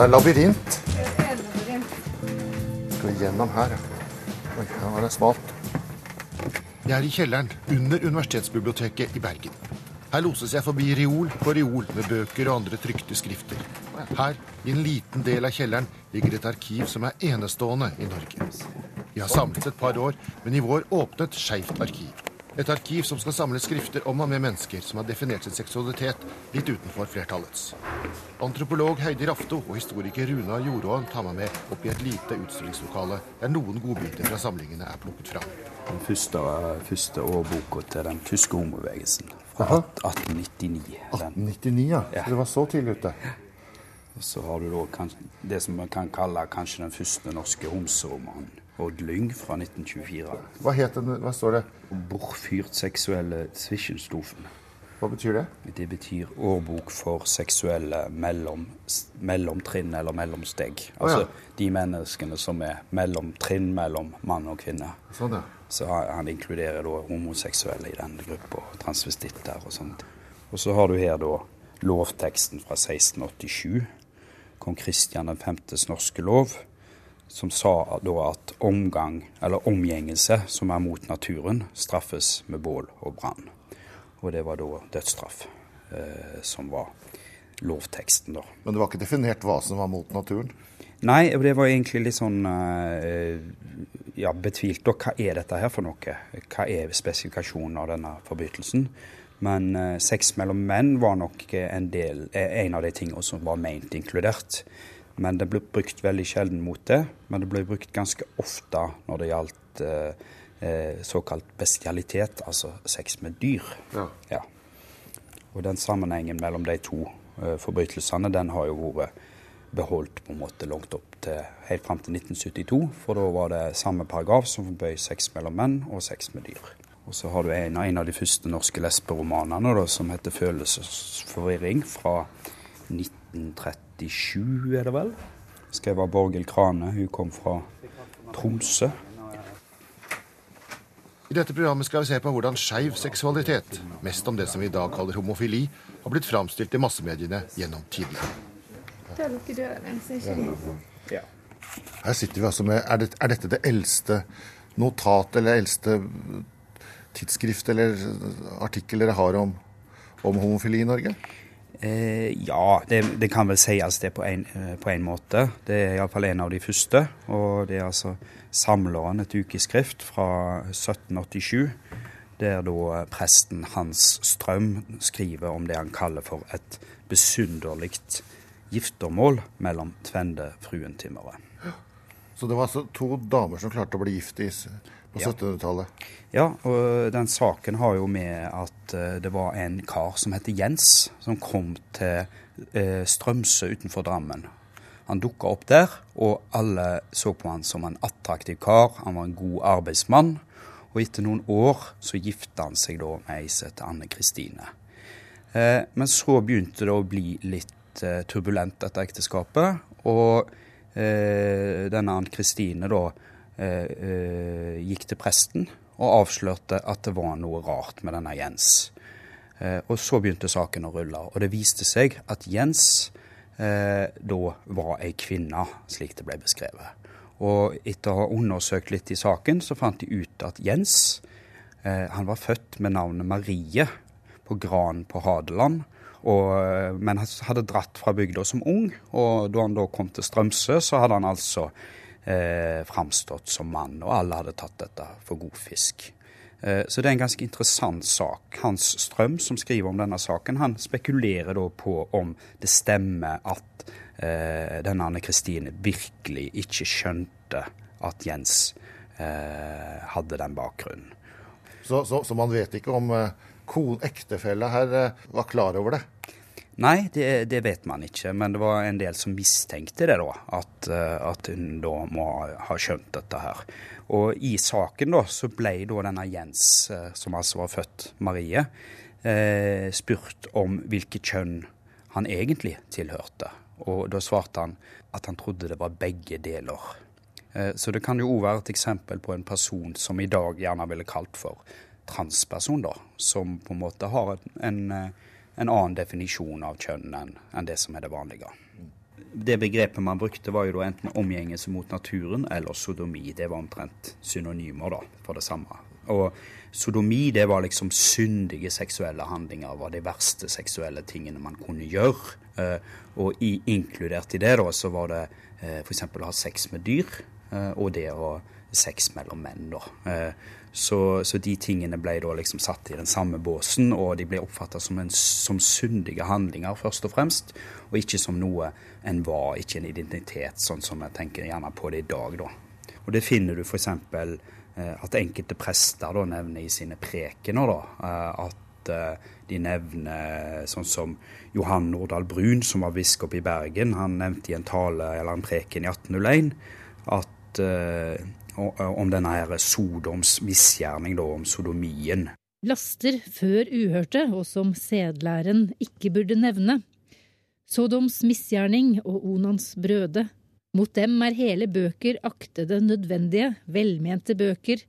det er labyrint. Skal vi gjennom her, ja. Oi, her var det smalt. Jeg er i kjelleren under Universitetsbiblioteket i Bergen. Her loses jeg forbi reol på reol med bøker og andre trykte skrifter. Her, i en liten del av kjelleren, ligger et arkiv som er enestående i Norge. Vi har samlet et par år, men i vår åpnet Skeivt arkiv. Et arkiv som skal samle skrifter om og med mennesker som har definert sin seksualitet litt utenfor flertallets. Antropolog Heidi Rafto og historiker Runa Jordåen tar meg med opp i et lite utstillingslokale der noen godbiter fra samlingene er plukket fram. Den første, første årboka til den tyske homobevegelsen fra 1899. 1899, ja. Ja. Så det var så tidlig ute. Og så har du da det som man kan kalle kanskje den første norske homseromanen. Odd Lyng fra 1924. Hva heter den? Hva står det? Bortfyrt seksuelle Zwischenstufen. Hva betyr det? Det betyr årbok for seksuelle mellom, mellomtrinn eller mellomsteg. Altså de menneskene som er mellomtrinn mellom mann og kvinne. Sånn, ja. Så han han inkluderer da homoseksuelle i den gruppa, transvestitter og sånt. Og så har du her da lovteksten fra 1687, kong Kristian 5.s norske lov, som sa da at omgang, eller omgjengelse som er mot naturen, straffes med bål og brann. Og det var da dødsstraff eh, som var lovteksten, da. Men det var ikke definert hva som var mot naturen? Nei, det var egentlig litt sånn eh, ja, betvilt. Og hva er dette her for noe? Hva er spesifikasjonen av denne forbrytelsen? Men eh, sex mellom menn var nok en, del, eh, en av de tingene som var ment inkludert. Men det ble brukt veldig sjelden mot det. Men det ble brukt ganske ofte når det gjaldt eh, eh, såkalt bestialitet, altså sex med dyr. Ja. Ja. Og den sammenhengen mellom de to eh, forbrytelsene, den har jo vært beholdt på en måte langt opp til helt fram til 1972. For da var det samme paragraf som forbød sex mellom menn og sex med dyr. Og så har du en, en av de første norske lesberomanene da, som heter 'Følelsesforvirring' fra 1937, er det vel? Skrevet av Borghild Krane. Hun kom fra Tromsø. I dette programmet skal vi se på hvordan skeiv seksualitet, mest om det som vi i dag kaller homofili, har blitt framstilt i massemediene gjennom tidene. Døren, så ikke. Her sitter vi altså med Er, det, er dette det eldste notat eller eldste tidsskrift eller artikkel dere har om, om homofili i Norge? Eh, ja, det, det kan vel sies det på en, eh, på en måte. Det er iallfall en av de første. Og det er altså Samleren, et ukeskrift fra 1787. Der da presten Hans Strøm skriver om det han kaller for et besynderlig giftermål mellom tvende fruentimmere. Så det var altså to damer som klarte å bli gift i, på Ja. 1700-tallet. Ja, og den saken har jo med at eh, det var en kar som heter Jens, som kom til eh, Strømsø utenfor Drammen. Han dukka opp der, og alle så på han som en attraktiv kar. Han var en god arbeidsmann. Og etter noen år så gifta han seg da med ei som heter Anne Kristine. Eh, men så begynte det å bli litt turbulent, dette ekteskapet. Og denne Anne Kristine da gikk til presten og avslørte at det var noe rart med denne Jens. Eh, og så begynte saken å rulle, og det viste seg at Jens eh, da var ei kvinne, slik det ble beskrevet. Og etter å ha undersøkt litt i saken, så fant de ut at Jens eh, han var født med navnet Marie på Gran på Hadeland. Og, eh, men hadde dratt fra bygda som ung, og da han da kom til Strømsø, så hadde han altså eh, framstått som mann, og alle hadde tatt dette for god fisk. Eh, så det er en ganske interessant sak. Hans Strøm, som skriver om denne saken, han spekulerer da på om det stemmer at eh, denne Anne Kristine virkelig ikke skjønte at Jens eh, hadde den bakgrunnen. Så, så, så man vet ikke om eh, kon, ektefella her eh, var klar over det. Nei, det, det vet man ikke, men det var en del som mistenkte det, da. At, eh, at hun da må ha skjønt dette her. Og i saken da, så ble da denne Jens, eh, som altså var født Marie, eh, spurt om hvilket kjønn han egentlig tilhørte. Og da svarte han at han trodde det var begge deler. Eh, Så det kan jo òg være et eksempel på en person som i dag gjerne ville kalt for transperson, da. Som på en måte har en, en, eh, en annen definisjon av kjønn enn det som er det vanlige. det begrepet man brukte, var jo da enten omgjengelse mot naturen eller sodomi. Det var omtrent synonymer da, for det samme. Og sodomi det var liksom syndige seksuelle handlinger, var de verste seksuelle tingene man kunne gjøre. Eh, og i, inkludert i det da, så var det eh, f.eks. å ha sex med dyr, eh, og det å sex mellom menn. da. Eh, så, så, de tingene ble da liksom satt i den samme båsen, og de ble oppfatta som, som syndige handlinger, først og fremst, og ikke som noe en var, ikke en identitet, sånn som jeg tenker gjerne på det i dag. da. Og det finner du f.eks. Eh, at enkelte prester da nevner i sine prekener da, eh, at de nevner sånn som Johan Nordahl Brun, som var biskop i Bergen. Han nevnte i en tale eller en preken i 1801 at om denne her Sodoms misgjerning, da, om sodomien. Laster før uhørte, og som sedlæren ikke burde nevne. Sodoms misgjerning og Onans brøde. Mot dem er hele bøker aktede nødvendige, velmente bøker,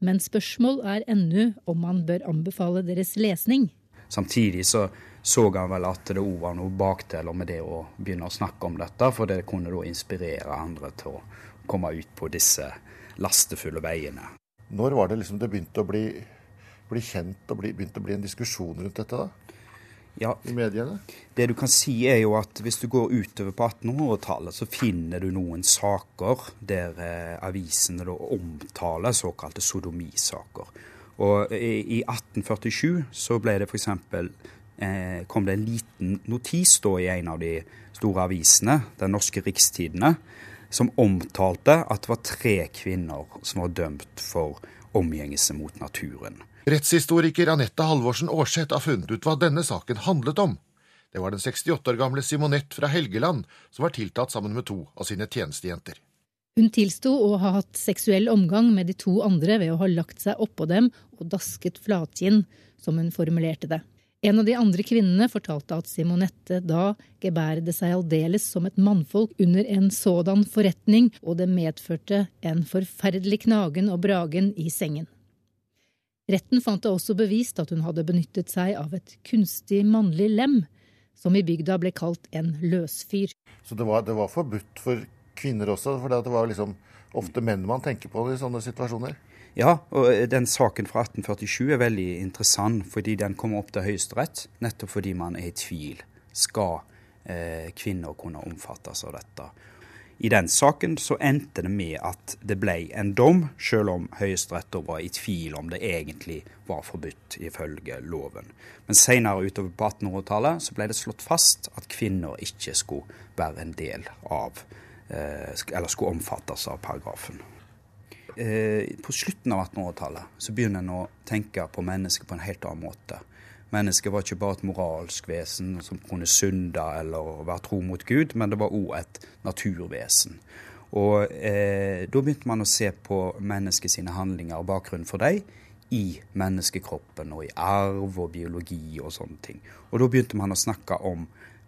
men spørsmål er ennå om man bør anbefale deres lesning. Samtidig så så han vel at det òg var noe bakdeler med det å begynne å snakke om dette, for det kunne da inspirere andre til å komme ut på disse lastefulle veiene. Når var det liksom det begynte å bli, bli kjent og bli, begynte å bli en diskusjon rundt dette? da? Ja, i mediene? Det du kan si er jo at hvis du går utover på 1800-tallet, så finner du noen saker der eh, avisene da omtaler såkalte sodomisaker. Og i, i 1847 så ble det f.eks. Eh, kom det en liten notis da i en av de store avisene, Den norske Rikstidene, som omtalte at det var tre kvinner som var dømt for omgjengelse mot naturen. Rettshistoriker Anette Halvorsen Aarseth har funnet ut hva denne saken handlet om. Det var den 68 år gamle Simonette fra Helgeland som var tiltatt sammen med to av sine tjenestejenter. Hun tilsto å ha hatt seksuell omgang med de to andre ved å ha lagt seg oppå dem og dasket flatkinn, som hun formulerte det. En av de andre kvinnene fortalte at Simonette da gebærde seg aldeles som et mannfolk under en sådan forretning, og det medførte en forferdelig knagen og bragen i sengen. Retten fant det også bevist at hun hadde benyttet seg av et kunstig mannlig lem, som i bygda ble kalt en løsfyr. Så det var, det var forbudt for kvinner også, for det var liksom ofte menn man tenker på i sånne situasjoner? Ja, og den saken fra 1847 er veldig interessant fordi den kommer opp til Høyesterett nettopp fordi man er i tvil. Skal eh, kvinner kunne omfattes av dette? I den saken så endte det med at det ble en dom, selv om Høyesterett var i tvil om det egentlig var forbudt ifølge loven. Men senere utover på 1800-tallet så ble det slått fast at kvinner ikke skulle være en del av, eh, eller skulle omfattes av paragrafen på slutten av 1800-tallet så begynner en å tenke på mennesket på en helt annen måte. Mennesket var ikke bare et moralsk vesen som kunne synde eller være tro mot Gud, men det var òg et naturvesen. Og eh, Da begynte man å se på mennesket sine handlinger og bakgrunnen for dem i menneskekroppen og i arv og biologi og sånne ting. Og Da begynte man å snakke om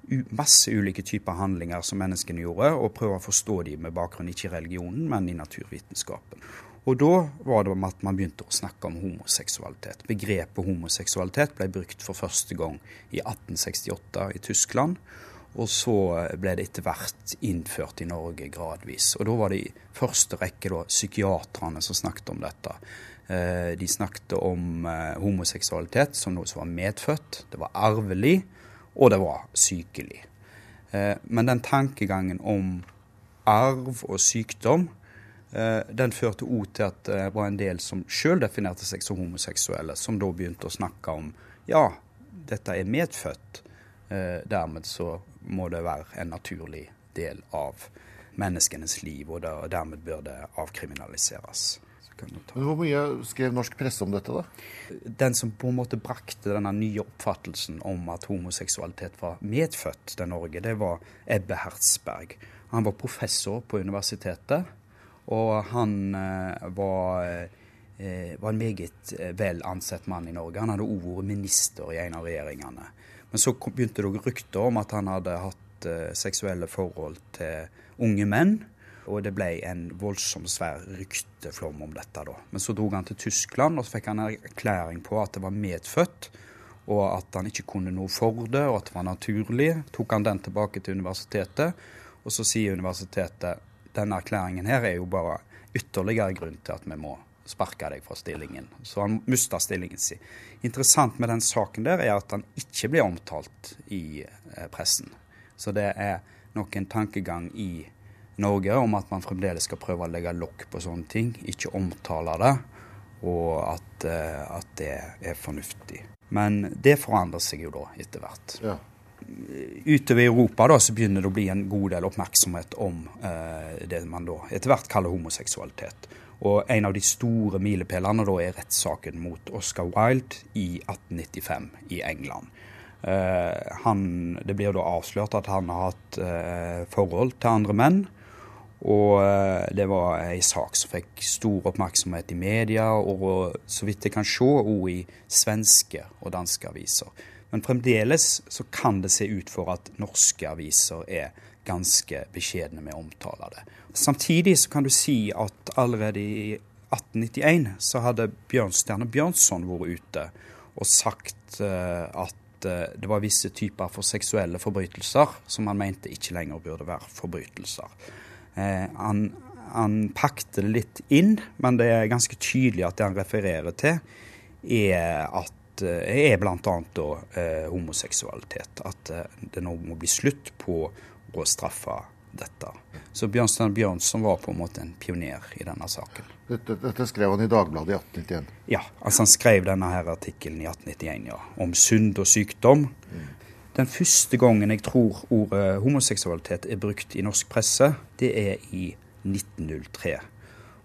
masse ulike typer handlinger som menneskene gjorde, og prøve å forstå dem med bakgrunn ikke i religionen, men i naturvitenskapen. Og da var det at man begynte å snakke om homoseksualitet. Begrepet homoseksualitet ble brukt for første gang i 1868 i Tyskland. Og så ble det etter hvert innført i Norge gradvis. Og da var det i første rekke da, psykiaterne som snakket om dette. Eh, de snakket om eh, homoseksualitet som noe som var medfødt, det var arvelig, og det var sykelig. Eh, men den tankegangen om arv og sykdom, eh, den førte òg til at det var en del som sjøl definerte seg som homoseksuelle, som da begynte å snakke om ja, dette er medfødt. Eh, dermed så må det være en naturlig del av menneskenes liv, og dermed bør det avkriminaliseres. Hvor mye skrev norsk presse om dette, da? Den som på en måte brakte denne nye oppfattelsen om at homoseksualitet var medfødt til Norge, det var Ebbe Hertzberg. Han var professor på universitetet, og han eh, var, eh, var en meget eh, vel ansett mann i Norge. Han hadde òg vært minister i en av regjeringene. Men så begynte det rykter om at han hadde hatt seksuelle forhold til unge menn. Og det ble en voldsom svær rykteflom om dette. da. Men så dro han til Tyskland, og så fikk han en erklæring på at det var medfødt. Og at han ikke kunne noe for det, og at det var naturlig. Tok han den tilbake til universitetet. Og så sier universitetet denne erklæringen her er jo bare ytterligere grunn til at vi må sparke deg fra stillingen. Så han mista stillingen sin. Interessant med den saken der er at han ikke blir omtalt i eh, pressen. Så det er nok en tankegang i Norge om at man fremdeles skal prøve å legge lokk på sånne ting, ikke omtale det, og at, eh, at det er fornuftig. Men det forandrer seg jo da etter hvert. Ja. Utover i Europa da, så begynner det å bli en god del oppmerksomhet om eh, det man da etter hvert kaller homoseksualitet. Og en av de store milepælene da er rettssaken mot Oscar Wilde i 1895 i England. Eh, han, det blir da avslørt at han har hatt eh, forhold til andre menn. Og eh, det var ei sak som fikk stor oppmerksomhet i media, og så vidt jeg kan se, òg i svenske og danske aviser. Men fremdeles så kan det se ut for at norske aviser er ganske beskjedne med å omtale det. Samtidig så kan du si at allerede i 1891 så hadde Bjørnstjerne Bjørnson vært ute og sagt uh, at uh, det var visse typer for seksuelle forbrytelser som han mente ikke lenger burde være forbrytelser. Uh, han, han pakte det litt inn, men det er ganske tydelig at det han refererer til, er at er bl.a. Eh, homoseksualitet. At det nå må bli slutt på å straffe dette. Så Bjørnstein Bjørnson var på en måte en pioner i denne saken. Dette, dette skrev han i Dagbladet i 1891? Ja, altså han skrev denne her artikkelen i 1891, ja. Om synd og sykdom. Mm. Den første gangen jeg tror ordet homoseksualitet er brukt i norsk presse, det er i 1903.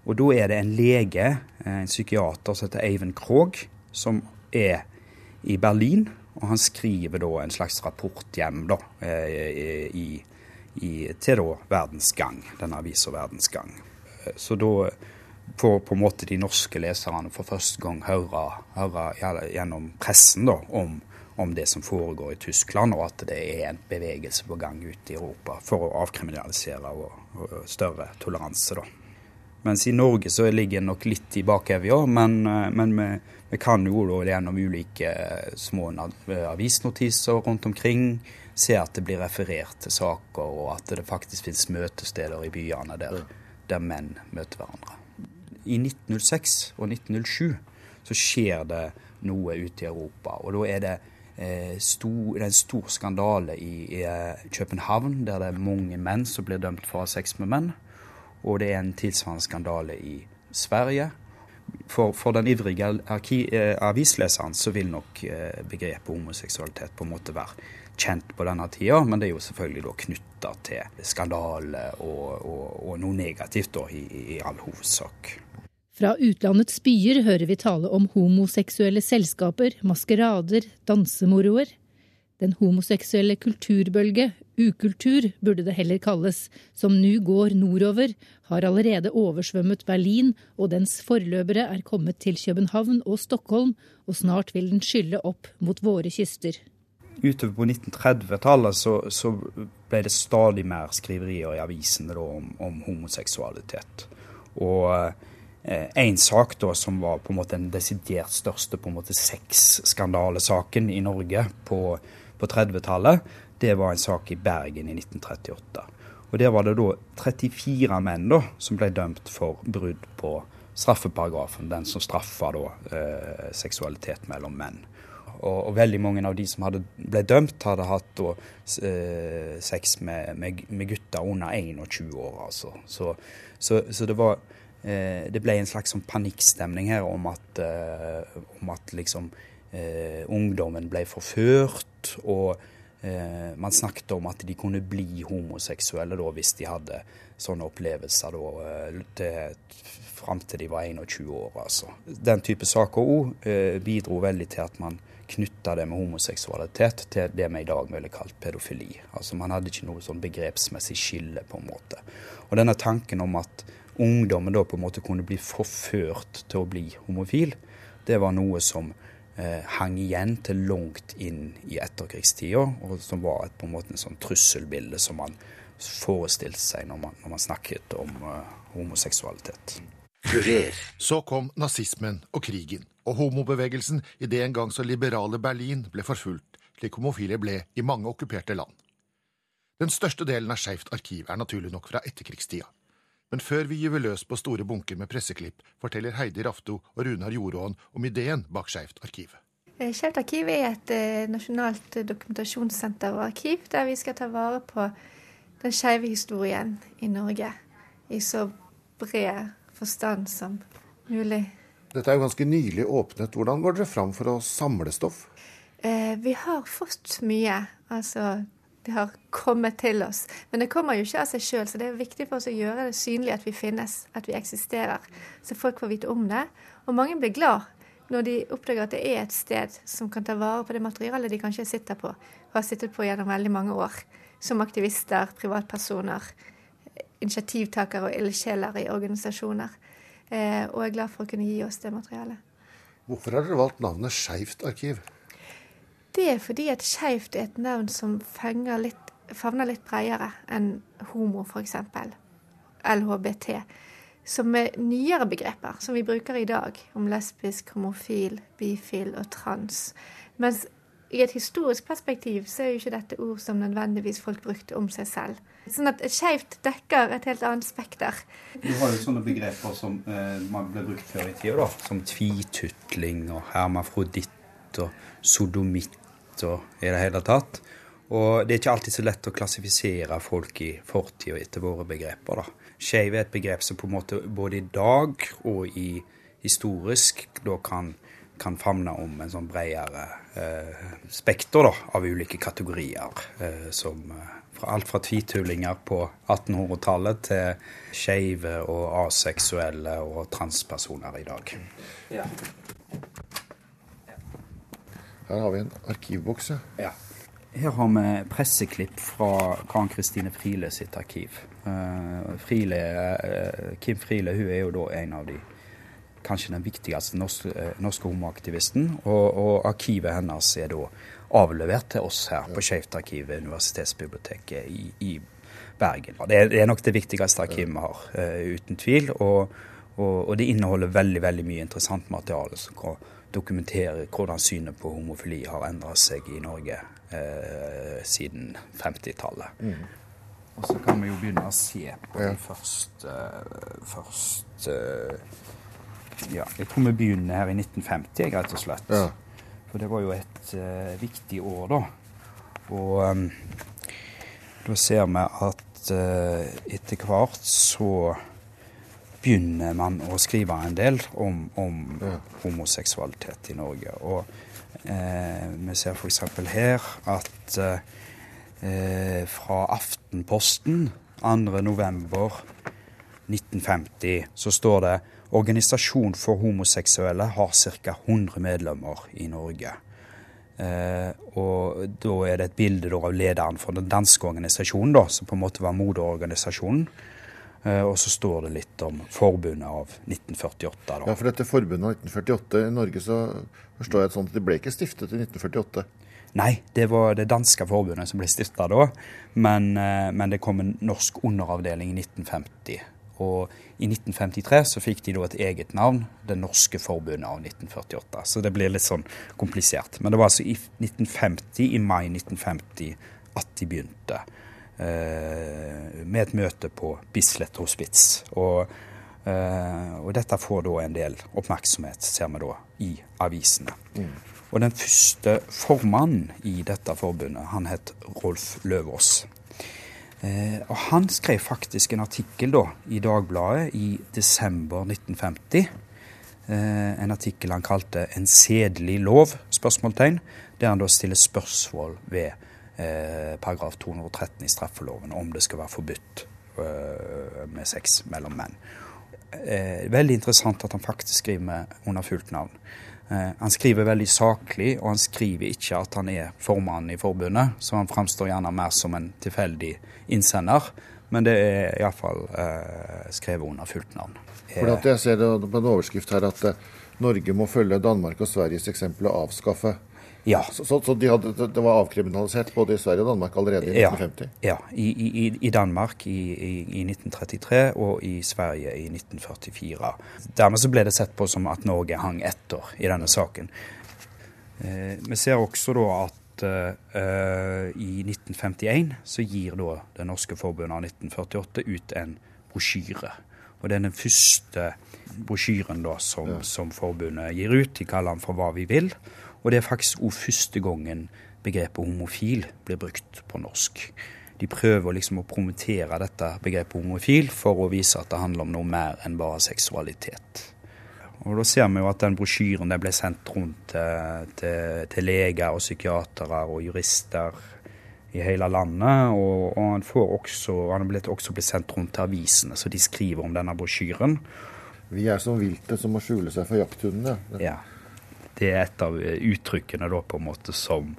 Og da er det en lege, en psykiater som heter Eivind Krogh, som er i Berlin. Og han skriver da en slags rapport hjem da, eh, i, i, til da Verdens Gang, denne avisa Verdens Gang. Eh, så da får på en måte de norske leserne for første gang høre, høre gjennom pressen da, om, om, det som foregår i Tyskland, og at det er en bevegelse på gang ute i Europa for å avkriminalisere og, og større toleranse. da. Mens i Norge så ligger det nok litt i bakevja, men, eh, men vi, vi, kan jo da gjennom ulike eh, små eh, avisnotiser rundt omkring se at det blir referert til saker, og at det faktisk finnes møtesteder i byene der, der menn møter hverandre. I 1906 og 1907 så skjer det noe ute i Europa, og da er det Stor, det er en stor skandale i, i, København, der det er mange menn som blir dømt for å ha sex med menn og det er en tilsvarende skandale i Sverige. For, for den ivrige eh, avisleseren så vil nok eh, begrepet homoseksualitet på en måte være kjent på denne tida, men det er jo selvfølgelig da knytta til skandale og, og, og, noe negativt da, i, i all hovedsak. Fra utlandets byer hører vi tale om homoseksuelle selskaper, maskerader, dansemoroer. Den homoseksuelle kulturbølge, ukultur burde det heller kalles, som nå går nordover, har allerede oversvømmet Berlin, og dens forløpere er kommet til København og Stockholm, og snart vil den skylle opp mot våre kyster. Utover på 1930-tallet så, så, ble det stadig mer skriverier i avisene om, om, homoseksualitet. Og eh, en sak da som var på en måte den desidert største på en måte sexskandalesaken i Norge på på 30-tallet, det var en sak i Bergen i 1938. Og Der var det da 34 menn da, som ble dømt for brudd på straffeparagrafen, den som straffa da, eh, seksualitet mellom menn. Og, og, veldig mange av de som hadde, ble dømt, hadde hatt da, eh, sex med, med, med, gutter under 21 år. altså. Så, så, så det var eh, Det ble en slags sånn panikkstemning her om at, eh, om at liksom eh, ungdommen ble forført, og eh, man snakket om at de kunne bli homoseksuelle da, hvis de hadde sånne opplevelser da, eh, fram til de var 21 år. Altså. Den type saker òg eh, bidro veldig til at man knytta det med homoseksualitet til det vi i dag ville kalt pedofili. Altså Man hadde ikke noe sånn begrepsmessig skille, på en måte. Og denne tanken om at ungdommen da på en måte kunne bli forført til å bli homofil, det var noe som eh, hang igjen til langt inn i etterkrigstida, og som var et, på en måte en sånn trusselbilde som man forestilte seg når man, når man snakket om eh, homoseksualitet. Så kom nazismen og krigen, og homobevegelsen i det en gang så liberale Berlin ble forfulgt, slik homofile ble i mange okkuperte land. Den største delen av Skeivt arkiv er naturlig nok fra etterkrigstida. Men før vi gyver løs på store bunker med presseklipp, forteller Heidi Rafto og Runar Jordåen om ideen bak Skeivt arkiv. Eh, Skeivt arkiv er et eh, nasjonalt dokumentasjonssenter og arkiv der vi skal ta vare på den skeive historien i Norge i så bred forstand som mulig. Dette er jo ganske nylig åpnet. Hvordan går dere fram for å samle stoff? Eh, vi har fått mye. Altså, det har kommet til oss. Men det kommer jo ikke av seg sjøl, så det er viktig for oss å gjøre det synlig at vi finnes, at vi eksisterer. Så folk får vite om det. Og mange blir glad når de oppdager at det er et sted som kan ta vare på det materialet de kanskje sitter på, og har sittet på gjennom veldig mange år. Som aktivister, privatpersoner, initiativtakere og ildsjeler i organisasjoner. Eh, og er glad for å kunne gi oss det materialet. Hvorfor har dere valgt navnet Skeivt arkiv? Det er fordi at skeivt er et navn som fenger litt, favner litt bredere enn homo, f.eks. LHBT. Som er nyere begreper som vi bruker i dag, om lesbisk, homofil, bifil og trans. Mens i et historisk perspektiv så er jo ikke dette ord som nødvendigvis folk brukte om seg selv. Sånn at skeivt dekker et helt annet spekter. Du har jo sånne begreper som eh, man ble brukt før i tida, da. Som tvitutling og hermafroditt og sodomitt og i det hele tatt. Og det er ikke alltid så lett å klassifisere folk i fortida etter våre begreper, da. Skeiv er et begrep som på en måte både i dag og i historisk da kan, kan famne om en sånn bredere eh, spekter da, av ulike kategorier. Eh, som eh, fra alt fra tvitullinger på 1800-tallet til skeive og aseksuelle og transpersoner i dag. Ja. Her har vi en arkivboks. ja. Her har vi presseklipp fra Karen Kristine Friele sitt arkiv. Uh, Friele, uh, Kim Friele hun er jo da en av de kanskje den viktigste norske, uh, norske homoaktivisten. Og, og, arkivet hennes er da avlevert til oss her på Skeivt arkiv ved Universitetsbiblioteket i, i Bergen. Det er, det er, nok det viktigste arkivet vi har, uten tvil. Og, og, og, det inneholder veldig, veldig mye interessant materiale som kan dokumentere hvordan synet på homofili har endret seg i Norge eh, siden 50-tallet. Mm. Og så kan vi jo begynne å se på ja. de første, første Ja, jeg tror vi begynner her i 1950, rett og slett. Ja. For det var jo et uh, viktig år, da. Og um, da ser vi at uh, etter hvert så begynner man å skrive en del om, om ja. homoseksualitet i Norge. Og eh, vi ser f.eks. her at eh, fra Aftenposten 2.11.1950 så står det Organisasjon for homoseksuelle har ca. 100 medlemmer i Norge. Eh, og da er det et bilde da, av lederen for den danske organisasjonen, da, som på en måte var moderorganisasjonen. Eh, og så står det litt om forbundet av 1948. Da. Ja, For dette forbundet av 1948 i Norge, så forstår jeg det sånn at det ble ikke stiftet i 1948? Nei, det var det danske forbundet som ble stifta da. Men, eh, men, det kom en norsk underavdeling i 1950. Og i 1953 så fikk de da et eget navn, Det norske forbundet av 1948. Så det blir litt sånn komplisert. Men det var altså i 1950, i mai 1950 at de begynte. Eh, med et møte på Bislett hospits. Og, eh, og, dette får da en del oppmerksomhet, ser vi da, i avisene. Mm. Og den første formannen i dette forbundet, han het Rolf Løvås. Eh, og han skrev faktisk en artikkel da i Dagbladet i desember 1950. Eh, en artikkel han kalte 'En sedelig lov?' spørsmålstegn, der han da stiller spørsmål ved eh, paragraf 213 i straffeloven om det skal være forbudt eh, med sex mellom menn. Eh, veldig interessant at han faktisk skriver med under fullt navn. Han skriver veldig saklig, og han skriver ikke at han er formann i forbundet, så han framstår gjerne mer som en tilfeldig innsender. Men det er iallfall eh, skrevet under fullt navn. For at Jeg ser det på en overskrift her at Norge må følge Danmark og Sveriges eksempel og avskaffe ja. Så, så, så de hadde, det var avkriminalisert både i Sverige og Danmark allerede i 1950? Ja, i, i, i Danmark i, i, 1933 og i Sverige i 1944. Dermed så ble det sett på som at Norge hang etter i denne saken. Eh, vi ser også da at eh, i 1951 så gir da Det norske forbundet av 1948 ut en brosjyre. Og det er den første brosjyren da som, ja. som, forbundet gir ut. De kaller den for Hva vi vil. Og det er faktisk òg første gangen begrepet homofil blir brukt på norsk. De prøver liksom å promotere dette begrepet homofil for å vise at det handler om noe mer enn bare seksualitet. Og Da ser vi jo at den brosjyren ble sendt rundt til, til, til leger og psykiatere og jurister i hele landet. Og, og han, også, han er også blitt sendt rundt til avisene, så de skriver om denne brosjyren. Vi er som viltet som må skjule seg for jakthundene. Ja. Det er et av uttrykkene da på en måte som,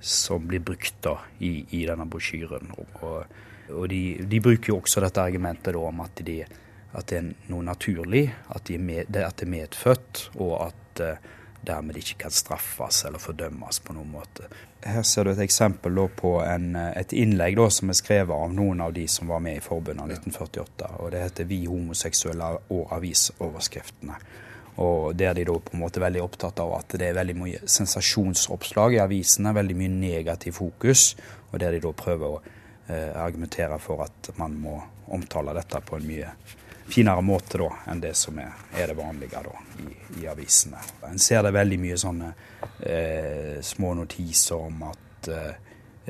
som blir brukt da i, i denne brosjyren. Og, og de, de, bruker jo også dette argumentet da om at, de, at det er noe naturlig, at, de med, at det er medfødt, og at uh, dermed ikke kan straffes eller fordømmes på noen måte. Her ser du et eksempel på en, et innlegg da, som er skrevet av noen av de som var med i forbundet av 1948. og Det heter 'Vi homoseksuelle og avisoverskriftene'. Og Der de da på en måte veldig opptatt av at det er veldig mye sensasjonsoppslag i avisene, veldig mye negativ fokus, og der de da prøver å eh, argumentere for at man må omtale dette på en mye finere måte da, enn det som er, er det vanlige da, i, i, avisene. En ser det veldig mye sånne eh, små notiser om at eh,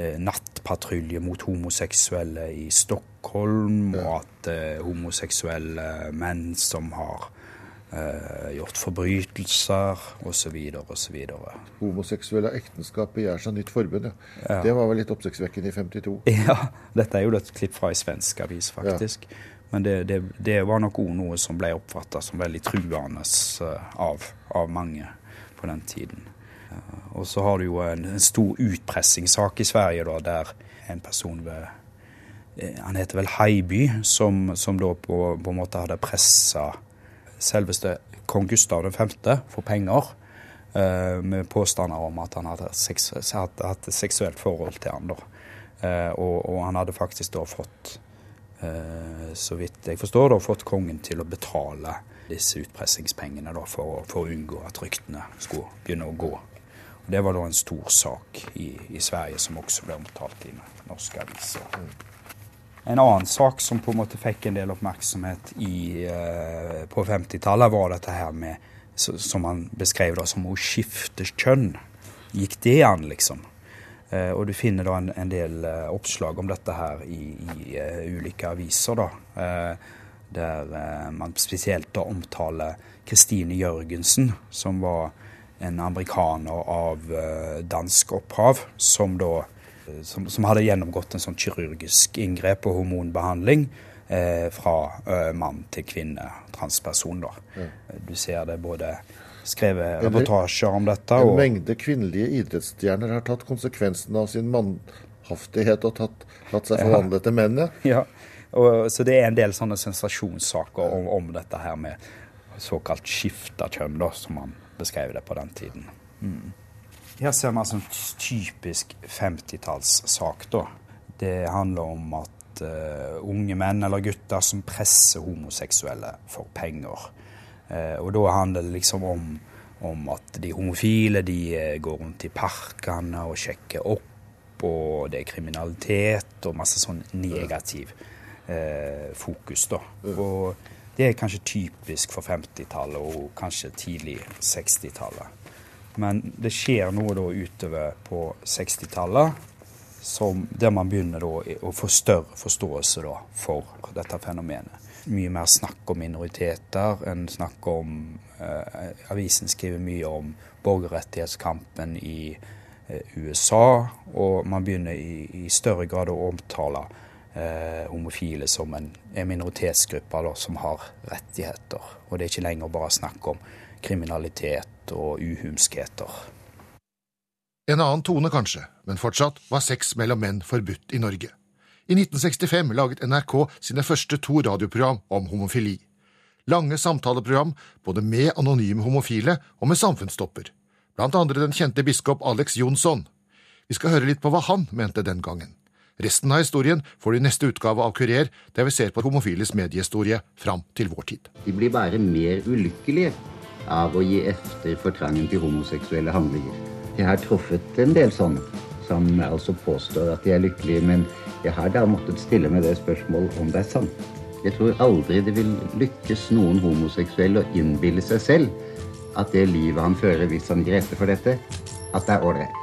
eh nattpatrulje mot homoseksuelle i Stockholm, og at eh, homoseksuelle menn som har eh, gjort forbrytelser, osv., osv. Homoseksuelle ekteskap begjærer seg nytt forbund, ja. ja. Det var vel litt oppsiktsvekkende i 52? Ja, dette er jo et klipp fra ei svensk avis, faktisk. Ja. Men det, det, det var nok òg noe som ble oppfatta som veldig truende eh, av, av, mange på den tiden. Eh, og så har du jo en, en stor utpressingssak i Sverige da, der en person ved eh, Han heter vel Heiby, som, som da på, på, en måte hadde pressa selveste kong Gustav 5. for penger. med påstander om at han hadde, hatt et seksuelt forhold til han da. og, og han hadde faktisk da fått Eh, så vidt jeg forstår, da, fått kongen til å betale disse utpressingspengene da, for, for, å unngå at ryktene skulle begynne å gå. Og det var da en stor sak i, i Sverige som også ble omtalt i norske aviser. En annen sak som på en måte fikk en del oppmerksomhet i, uh, på 50-tallet, var dette her med, som han beskrev da, som å skifte kjønn. Gikk det an, liksom? Eh, og du finner da en, en del eh, oppslag om dette her i, i ulike aviser. da, Der man spesielt da omtaler Kristine Jørgensen, som var en amerikaner av dansk opphav, som da som, som, hadde gjennomgått en sånn kirurgisk inngrep og hormonbehandling eh, fra eh, mann til kvinne, transperson. da. Mm. Du ser det både skrevet reportasjer om dette. En mengde kvinnelige idrettsstjerner har tatt konsekvensen av sin mannhaftighet og tatt, latt seg forvandle til menn. Ja. Og, så det er en del sånne sensasjonssaker om, om dette her med såkalt skifta kjønn, da, som man beskrev det på den tiden. Mm. Her ser vi altså en typisk 50-tallssak. da. Det handler om at uh, unge menn eller gutter som presser homoseksuelle for penger. Uh, og da handler det liksom om, om at de homofile de eh, går rundt i parkene og sjekker opp, og det er kriminalitet og masse sånn negativ uh, fokus, da. Og det er kanskje typisk for 50-tallet og kanskje tidlig 60-tallet. Men det skjer noe da utover på 60-tallet der man begynner da å få større forståelse da for dette fenomenet mye mer snakk om minoriteter enn snakk om eh, Avisen skriver mye om borgerrettighetskampen i eh, USA, og man begynner i, i, større grad å omtale eh, homofile som en, en minoritetsgruppe da, som har rettigheter. Og det er ikke lenger bare snakk om kriminalitet og uhumskheter. En annen tone kanskje, men fortsatt var sex mellom menn forbudt i Norge. I 1965 laget NRK sine første to radioprogram om homofili. Lange samtaleprogram både med anonyme homofile og med samfunnsstopper. blant andre den kjente biskop Alex Jonsson. Vi skal høre litt på hva han mente den gangen. Resten av historien får du i neste utgave av Kurer, der vi ser på homofiles mediehistorie fram til vår tid. De blir bare mer ulykkelige av å gi efter for trangen til homoseksuelle handlinger. Jeg har truffet en del sånne. som altså påstår at de er lykkelige, men jeg har da måttet stille meg det spørsmålet om det er sant. Jeg tror aldri det vil lykkes noen homoseksuell å innbille seg selv at det livet han fører hvis han gir etter for dette, at det er ålreit.